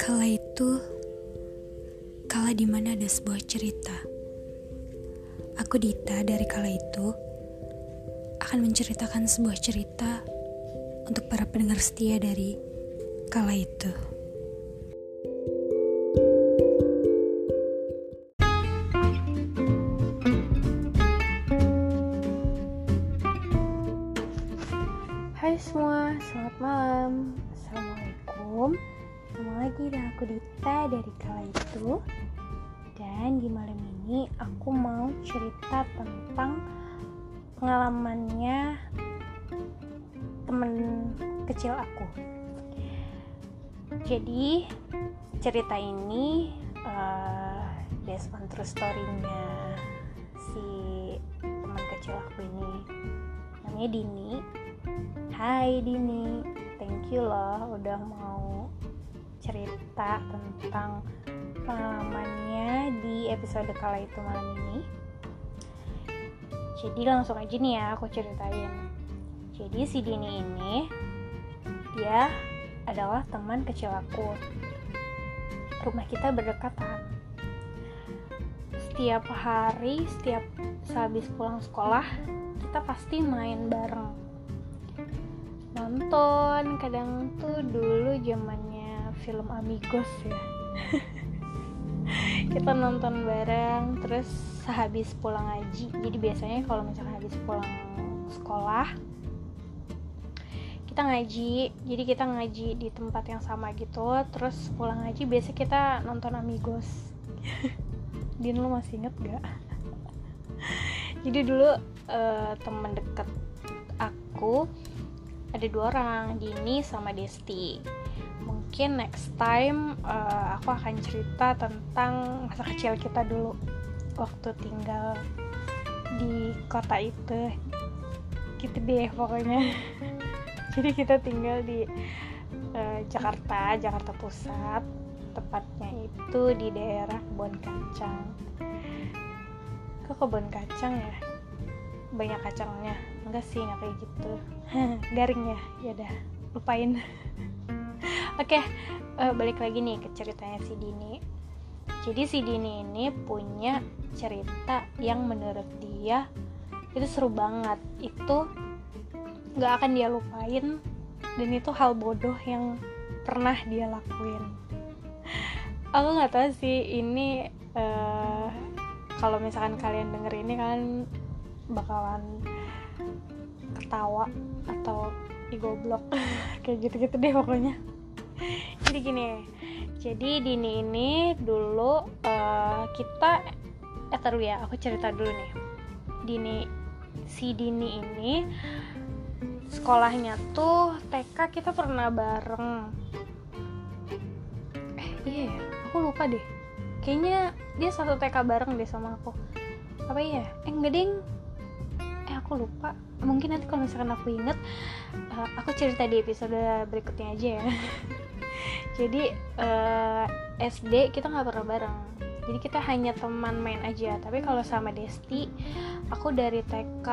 Kala itu, kala di mana ada sebuah cerita. Aku Dita dari kala itu akan menceritakan sebuah cerita untuk para pendengar setia dari kala itu. Aku mau cerita tentang pengalamannya temen kecil aku. Jadi cerita ini uh, based on true story-nya si teman kecil aku ini. Namanya Dini. Hai Dini, thank you loh udah mau cerita tentang pengalamannya di episode kala itu malam ini. Jadi langsung aja nih ya aku ceritain. Jadi si Dini ini dia adalah teman kecil aku. Rumah kita berdekatan. Setiap hari, setiap sehabis pulang sekolah, kita pasti main bareng nonton kadang tuh dulu zamannya film Amigos ya kita nonton bareng terus sehabis pulang ngaji jadi biasanya kalau misalnya habis pulang sekolah kita ngaji. Jadi kita ngaji di tempat yang sama gitu. Terus pulang ngaji biasa kita nonton Amigos. Din lu masih inget gak? jadi dulu uh, teman deket aku ada dua orang Dini sama Desti mungkin next time uh, aku akan cerita tentang masa kecil kita dulu waktu tinggal di kota itu. Gitu deh pokoknya. Jadi kita tinggal di uh, Jakarta Jakarta Pusat. Tepatnya itu di daerah Kebon Kacang. Kok Kebon Kacang ya? Banyak kacangnya. Enggak sih nggak kayak gitu. Garing ya? Ya udah lupain oke okay, uh, balik lagi nih ke ceritanya si Dini. Jadi si Dini ini punya cerita yang menurut dia itu seru banget. Itu nggak akan dia lupain dan itu hal bodoh yang pernah dia lakuin. Aku nggak tahu sih ini uh, kalau misalkan kalian denger ini kan bakalan ketawa atau digoblok. Kayak gitu-gitu deh pokoknya jadi gini jadi Dini ini dulu uh, kita eh taruh ya aku cerita dulu nih. Dini si Dini ini sekolahnya tuh TK kita pernah bareng. Eh iya ya aku lupa deh. Kayaknya dia satu TK bareng deh sama aku. Apa iya? Eh enggak ding. Eh aku lupa. Mungkin nanti kalau misalkan aku inget uh, aku cerita di episode berikutnya aja ya jadi uh, SD kita nggak pernah bareng. Jadi kita hanya teman main aja. Tapi kalau sama Desti aku dari TK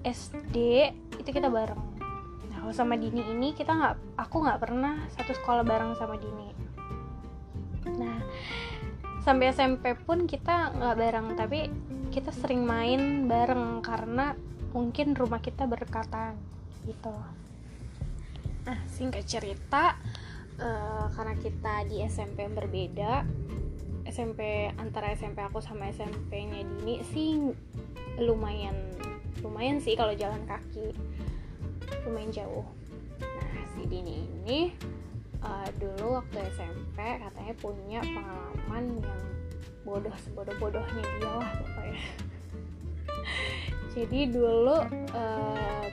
SD itu kita bareng. Nah kalau sama Dini ini kita nggak aku nggak pernah satu sekolah bareng sama Dini. Nah sampai SMP pun kita nggak bareng. Tapi kita sering main bareng karena mungkin rumah kita berdekatan gitu. Nah singkat cerita uh, karena kita di SMP yang berbeda SMP antara SMP aku sama SMP-nya Dini sih lumayan lumayan sih kalau jalan kaki. Lumayan jauh. Nah si Dini ini uh, dulu waktu SMP katanya punya pengalaman yang bodoh sebodoh-bodohnya dia lah pokoknya. Jadi dulu um,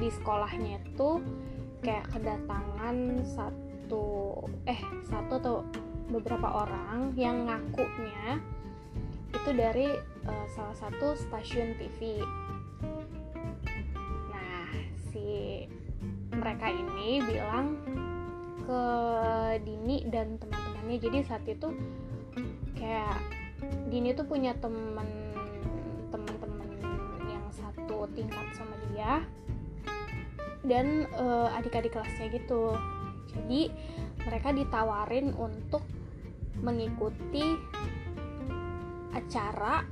di sekolahnya tuh kayak kedatangan satu eh satu atau beberapa orang yang ngakunya itu dari uh, salah satu stasiun TV nah si mereka ini bilang ke Dini dan teman-temannya. Jadi saat itu kayak Dini tuh punya temen temen-temen yang satu tingkat sama dia dan uh, adik-adik kelasnya gitu jadi mereka ditawarin untuk mengikuti acara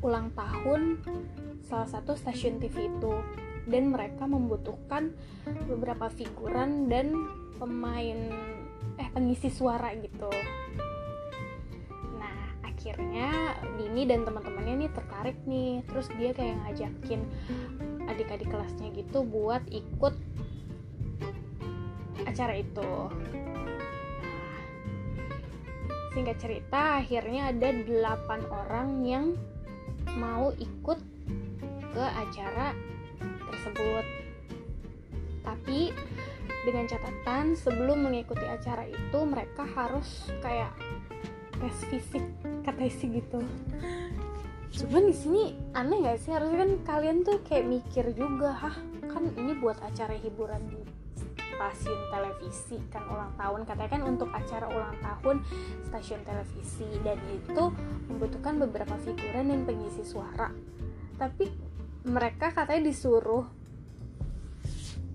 ulang tahun salah satu stasiun TV itu. Dan mereka membutuhkan beberapa figuran dan pemain eh pengisi suara gitu. Nah akhirnya Dini dan teman-temannya nih tertarik nih. Terus dia kayak ngajakin adik-adik kelasnya gitu buat ikut acara itu. Nah, singkat cerita akhirnya ada 8 orang yang mau ikut ke acara tersebut. Tapi dengan catatan sebelum mengikuti acara itu mereka harus kayak tes fisik kata isi gitu. Cuman di sini aneh gak sih? Harusnya kan kalian tuh kayak mikir juga hah kan ini buat acara hiburan stasiun televisi kan ulang tahun. Katanya kan untuk acara ulang tahun stasiun televisi. Dan itu membutuhkan beberapa figuran dan pengisi suara. Tapi mereka katanya disuruh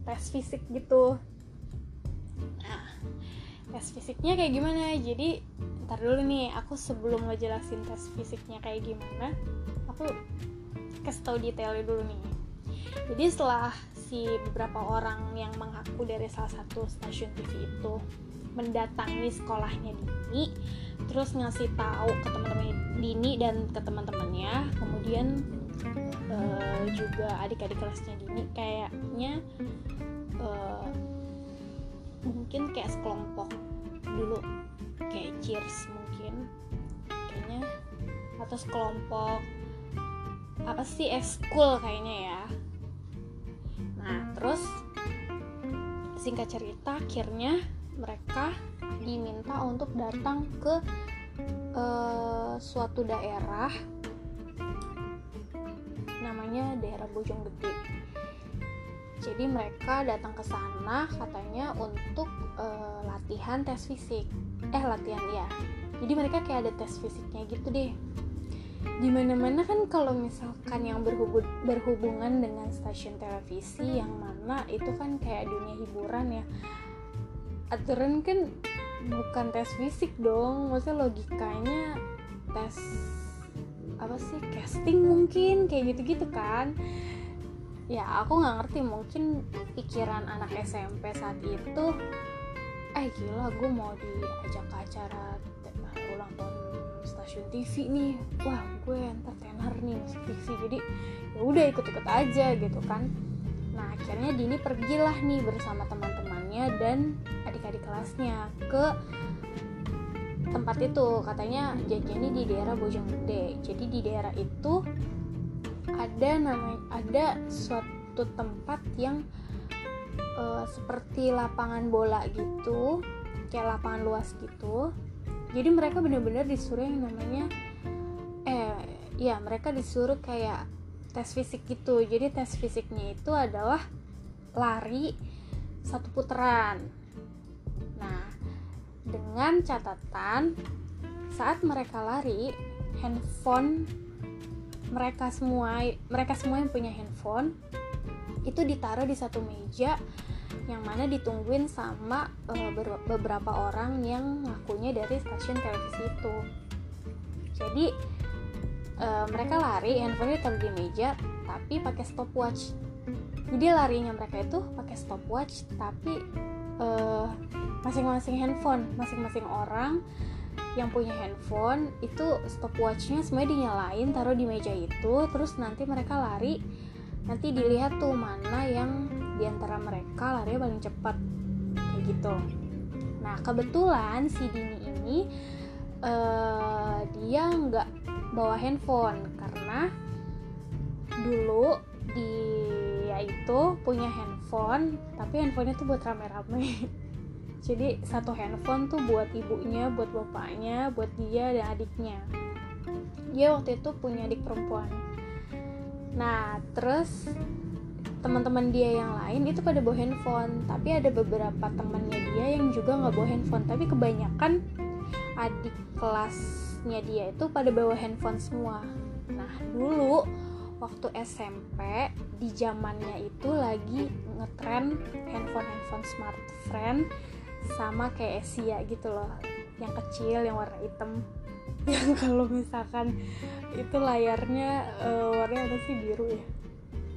tes fisik gitu. Nah tes fisiknya kayak gimana? Jadi ntar dulu nih aku sebelum ngejelasin tes fisiknya kayak gimana aku kasih tau detailnya dulu nih jadi setelah si beberapa orang yang mengaku dari salah satu stasiun TV itu mendatangi sekolahnya Dini terus ngasih tahu ke teman-teman Dini dan ke teman-temannya kemudian uh, juga adik-adik kelasnya Dini kayaknya uh, mungkin kayak sekelompok dulu kayak cheers mungkin kayaknya atau sekelompok apa sih ekskul kayaknya ya nah terus singkat cerita akhirnya mereka diminta untuk datang ke uh, suatu daerah namanya daerah Bojonggede. Jadi mereka datang ke sana katanya untuk uh, latihan tes fisik. Eh latihan ya. Jadi mereka kayak ada tes fisiknya gitu deh. Di mana-mana kan kalau misalkan yang berhubung, berhubungan dengan stasiun televisi yang mana itu kan kayak dunia hiburan ya. Aturan kan bukan tes fisik dong, maksudnya logikanya tes apa sih casting mungkin kayak gitu-gitu kan ya aku nggak ngerti mungkin pikiran anak SMP saat itu eh gila gue mau diajak ke acara ulang tahun stasiun TV nih. Wah gue entertainer nih masuk TV jadi ya udah ikut-ikut aja gitu kan. Nah akhirnya Dini pergilah nih bersama teman-temannya dan adik-adik kelasnya ke tempat itu. Katanya jajannya di daerah Bojonggede. Jadi di daerah itu ada namanya ada suatu tempat yang uh, seperti lapangan bola gitu kayak lapangan luas gitu jadi mereka benar-benar disuruh yang namanya eh ya mereka disuruh kayak tes fisik gitu. Jadi tes fisiknya itu adalah lari satu putaran. Nah dengan catatan saat mereka lari handphone mereka semua mereka semua yang punya handphone itu ditaruh di satu meja yang mana ditungguin sama uh, beberapa orang yang ngakunya dari stasiun televisi itu. Jadi uh, mereka lari handphone ditaruh di meja tapi pakai stopwatch. Jadi larinya mereka itu pakai stopwatch tapi uh, masing-masing handphone masing-masing orang yang punya handphone itu stopwatchnya semuanya dinyalain taruh di meja itu terus nanti mereka lari nanti dilihat tuh mana yang di antara mereka lari paling cepat. Kayak gitu. Nah kebetulan si Dini ini uh, dia nggak bawa handphone karena dulu dia itu punya handphone tapi handphonenya tuh buat rame-rame. Jadi satu handphone tuh buat ibunya buat bapaknya buat dia dan adiknya. Dia waktu itu punya adik perempuan. Nah terus teman-teman dia yang lain itu pada bawa handphone. Tapi ada beberapa temannya dia yang juga nggak bawa handphone. Tapi kebanyakan adik kelasnya dia itu pada bawa handphone semua. Nah dulu waktu SMP di zamannya itu lagi ngetren handphone handphone smartphone sama kayak Asia gitu loh. Yang kecil yang warna hitam. Yang kalau misalkan itu layarnya uh, warnanya apa sih? Biru ya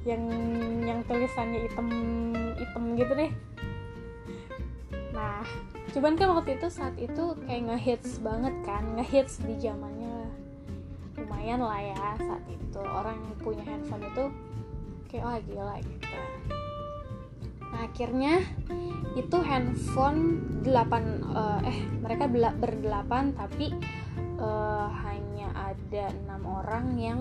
yang yang tulisannya hitam hitam gitu deh. Nah cuman kan waktu itu saat itu kayak ngehits banget kan ngehits di zamannya lumayan lah ya saat itu orang yang punya handphone itu kayak oh gila gitu. Nah akhirnya itu handphone 8 uh, eh mereka berdelapan tapi uh, hanya ada enam orang yang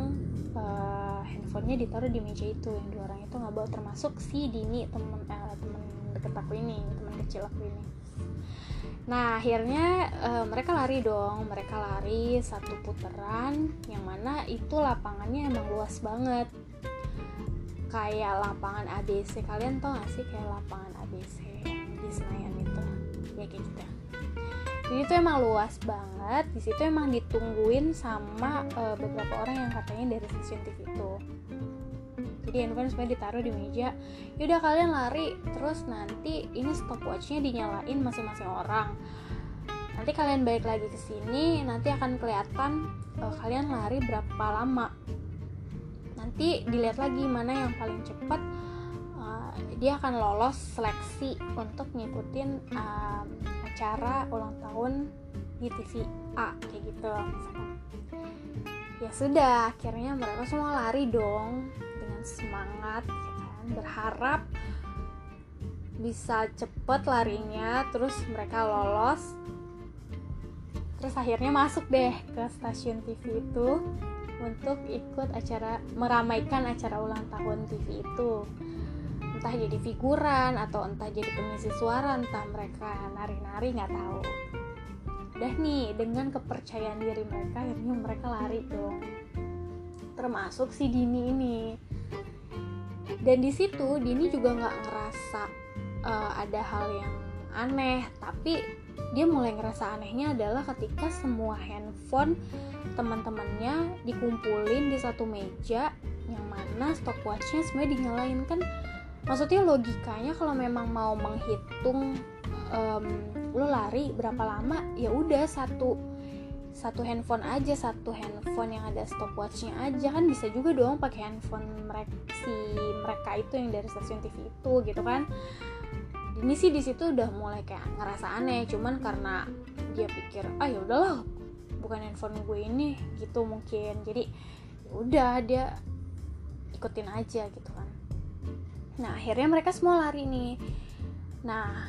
uh, handphonenya ditaruh di meja itu. Yang dua orang itu nggak bawa termasuk si Dini temen uh, temen deket aku ini teman kecil aku ini. Nah akhirnya uh, mereka lari dong. Mereka lari satu putaran yang mana itu lapangannya emang luas banget. Kayak lapangan ABC kalian tau gak sih kayak lapangan ABC yang di Senayan itu? Ya kayak gitu jadi itu emang luas banget. Di situ emang ditungguin sama uh, beberapa orang yang katanya dari stasiun TV itu. Jadi handphone semuanya ditaruh di meja. Yaudah kalian lari terus nanti ini stopwatchnya dinyalain masing-masing orang. Nanti kalian balik lagi ke sini nanti akan kelihatan uh, kalian lari berapa lama. Nanti dilihat lagi mana yang paling cepat uh, dia akan lolos seleksi untuk ngikutin um, acara ulang tahun di TV A kayak gitu. Ya sudah akhirnya mereka semua lari dong dengan semangat ya kan? Berharap bisa cepet larinya terus mereka lolos. Terus akhirnya masuk deh ke stasiun TV itu untuk ikut acara meramaikan acara ulang tahun TV itu entah jadi figuran atau entah jadi pengisi suara entah mereka nari-nari nggak tahu. Udah nih dengan kepercayaan diri mereka akhirnya mereka lari dong. Termasuk si Dini ini. Dan di situ Dini juga nggak ngerasa uh, ada hal yang aneh. Tapi dia mulai ngerasa anehnya adalah ketika semua handphone teman-temannya dikumpulin di satu meja yang mana stopwatchnya semuanya dinyalain. Kan maksudnya logikanya kalau memang mau menghitung um, lo lari berapa lama ya udah satu satu handphone aja satu handphone yang ada stopwatchnya aja. Kan bisa juga dong pakai handphone mereka si mereka itu yang dari stasiun TV itu gitu kan. Ini sih di situ udah mulai kayak ngerasa aneh cuman karena dia pikir ah ya udahlah bukan handphone gue ini gitu mungkin. Jadi ya udah dia ikutin aja gitu kan Nah, akhirnya mereka semua lari nih. Nah,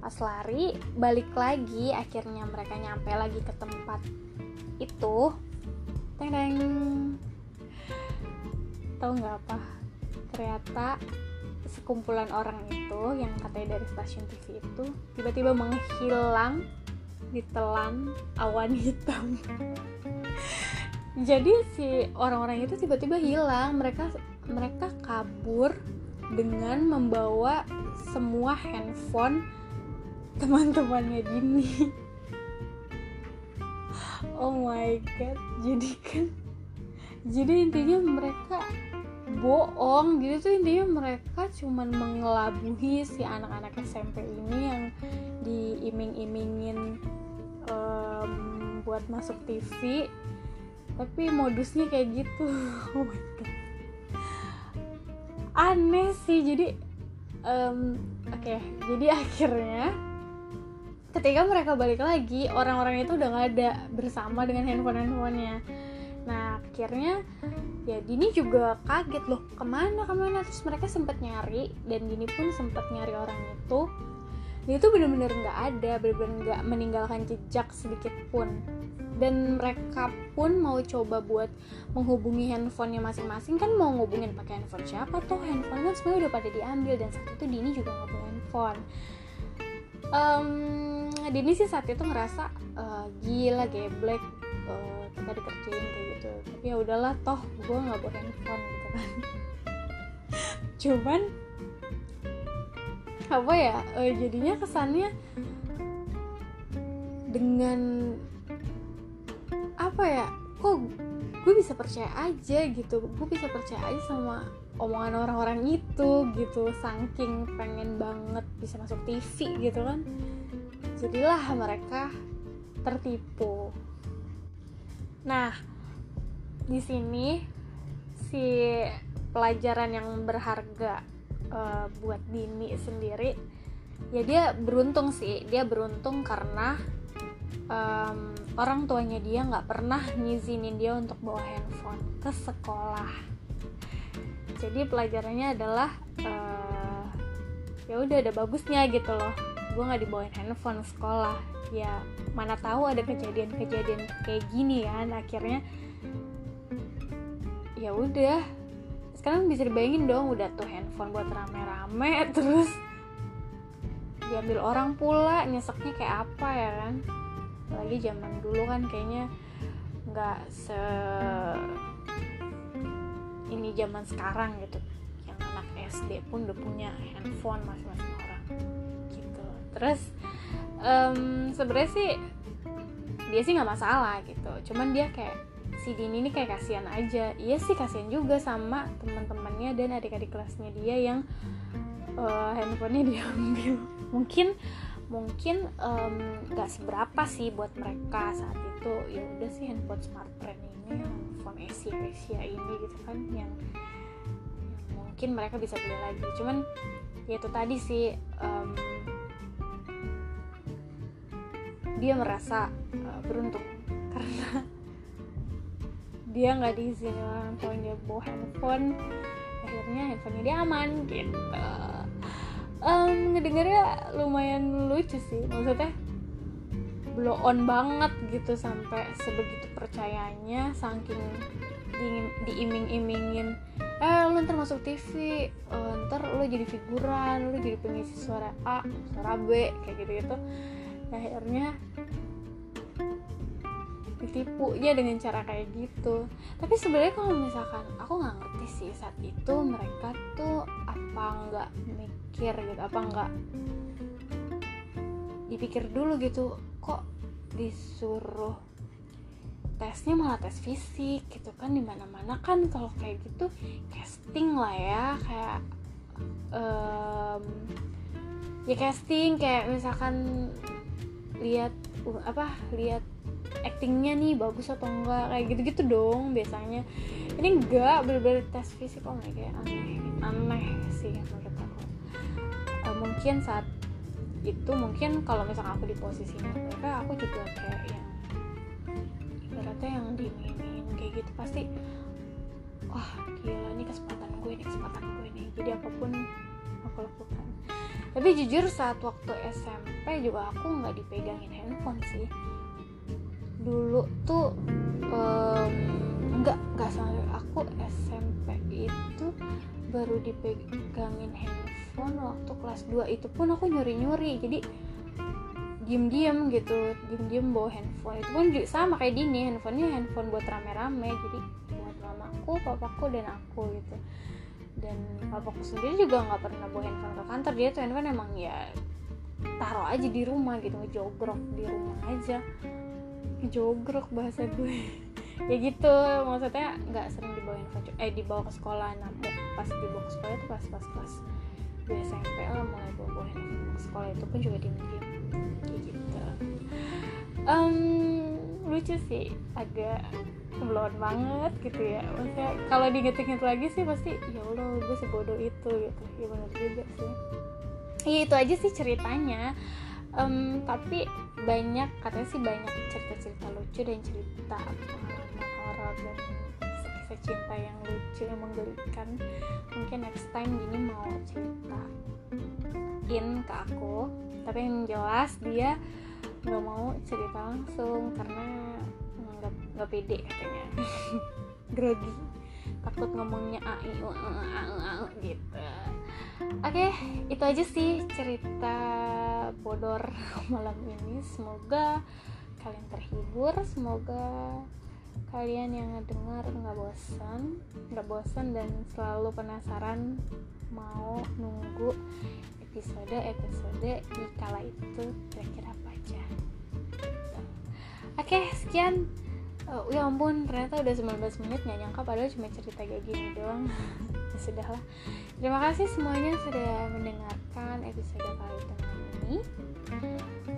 pas lari, balik lagi, akhirnya mereka nyampe lagi ke tempat itu. Teng teng. Tahu nggak apa? Ternyata sekumpulan orang itu yang katanya dari stasiun TV itu tiba-tiba menghilang ditelan awan hitam. Jadi si orang-orang itu tiba-tiba hilang, mereka mereka kabur dengan membawa semua handphone teman-temannya Dini. Oh my god jadi kan jadi intinya mereka bohong. Gitu tuh intinya mereka cuman mengelabuhi si anak-anak SMP ini yang diiming-imingin um, buat masuk TV tapi modusnya kayak gitu. Oh my god aneh sih jadi um, oke okay, jadi akhirnya ketika mereka balik lagi orang-orang itu udah nggak ada bersama dengan handphone handphonenya nah akhirnya ya Dini juga kaget loh ke mana ke mana? Terus mereka sempat nyari dan Dini pun sempat nyari orang itu dia itu bener-bener nggak ada bener-bener nggak meninggalkan jejak sedikit pun. Dan mereka pun mau coba buat menghubungi handphonenya masing-masing. Kan mau ngubungin pakai handphone siapa tuh handphone kan semuanya udah pada diambil dan saat itu Dini juga nggak punya handphone. Um, Dini sih saat itu ngerasa uh, gila geblek uh, kita dikerjain kayak gitu. Tapi ya udahlah toh gue nggak bawa handphone gitu kan. Cuman apa ya uh, jadinya kesannya dengan apa ya kok gue bisa percaya aja gitu. Gue bisa percaya aja sama omongan orang-orang itu gitu. Saking pengen banget bisa masuk TV gitu kan. Jadilah mereka tertipu. Nah di sini si pelajaran yang berharga uh, buat Dini sendiri ya dia beruntung sih. Dia beruntung karena um, orang tuanya dia nggak pernah ngizinin dia untuk bawa handphone ke sekolah. Jadi pelajarannya adalah uh, ya udah ada bagusnya gitu loh. Gue nggak dibawain handphone sekolah. Ya mana tahu ada kejadian-kejadian kayak gini kan. Akhirnya ya udah sekarang bisa dibayangin dong udah tuh handphone buat rame-rame terus diambil orang pula nyeseknya kayak apa ya kan? Lagi zaman dulu kan kayaknya nggak se ini zaman sekarang gitu. Yang anak SD pun udah punya handphone masing-masing orang terus um, sebenarnya sih dia sih nggak masalah gitu. Cuman dia kayak si Dini ini kayak kasihan aja. Iya sih kasihan juga sama teman-temannya dan adik-adik kelasnya dia yang uh, handphonenya diambil. Mungkin mungkin nggak um, seberapa sih buat mereka saat itu. Ya udah sih handphone smart brand ini handphone Asia Asia ini gitu kan yang, yang mungkin mereka bisa beli lagi. Cuman ya itu tadi sih um, dia merasa uh, beruntung. Karena dia nggak diizinin orang tuanya bawa handphone akhirnya handphonenya dia aman gitu. Um, ngedengarnya lumayan lucu sih maksudnya blow on banget gitu sampai sebegitu percayanya saking di, diiming-imingin. Eh lu ntar masuk TV uh, ntar lu jadi figuran lu jadi pengisi suara A suara B kayak gitu gitu akhirnya ditipu ya dengan cara kayak gitu. Tapi sebenarnya kalau misalkan aku nggak ngerti sih saat itu mereka tuh apa nggak mikir gitu apa nggak dipikir dulu gitu kok disuruh tesnya malah tes fisik gitu kan di mana mana kan kalau kayak gitu casting lah ya kayak um, ya casting kayak misalkan lihat apa lihat actingnya nih bagus atau enggak kayak gitu-gitu dong biasanya. Ini enggak bener-bener tes fisik oh my god aneh aneh sih menurut aku. Uh, mungkin saat itu mungkin kalau misalnya aku di posisi mereka aku juga kayak yang ibaratnya yang dimainin kayak gitu pasti wah gila ini kesempatan gue ini kesempatan gue nih. Jadi apa pun aku lakukan. Tapi jujur saat waktu SMP juga aku nggak dipegangin handphone sih dulu tuh um, nggak nggak sampai aku SMP itu baru dipegangin handphone waktu kelas 2 itu pun aku nyuri-nyuri jadi diem-diem gitu diem-diem bawa handphone. Itu pun juga sama kayak Dini handphonenya handphone buat rame-rame jadi buat mamaku papaku dan aku gitu. Dan papaku sendiri juga nggak pernah bawa handphone ke kantor. Dia tuh handphone emang ya taruh aja di rumah gitu ngejogrok di rumah aja ngejogrok bahasa gue. Ya gitu maksudnya nggak sering dibawa handphone eh dibawa ke sekolah. Nah pas dibawa ke sekolah itu pas pas kelas di SMP lah mulai bawa bawa ke sekolah itu pun juga diem diem kayak gitu. Um, lucu sih agak kebelon banget gitu ya. Maksudnya kalau diinget-inget lagi sih pasti ya allah gue sebodoh itu gitu. Ya benar juga sih. Ya itu aja sih ceritanya um, tapi banyak katanya sih banyak cerita-cerita lucu dan cerita horor dan kisah cinta yang lucu yang menggelikan. Mungkin next time gini mau ceritain ke aku. Tapi yang jelas dia nggak mau cerita langsung karena nggak pede katanya. Grogi. Takut ngomongnya a i u a a a gitu oke itu aja sih cerita bodor malam ini. Semoga kalian terhibur semoga kalian yang ngedengar nggak bosan nggak bosan dan selalu penasaran mau nunggu episode episode di kala itu kira-kira apa aja. Oke sekian. Oh, ya ampun ternyata udah 19 menit nggak nyangka padahal cuma cerita kayak gini doang ya sudahlah. Terima kasih semuanya sudah mendengarkan episode kali ini.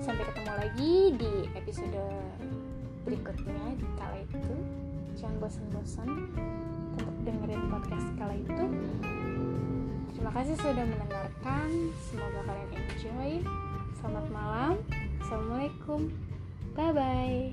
Sampai ketemu lagi di episode berikutnya di kala itu. Jangan bosan-bosan untuk dengerin podcast kala itu. Terima kasih sudah mendengarkan. Semoga kalian enjoy. Selamat malam. Assalamualaikum. Bye bye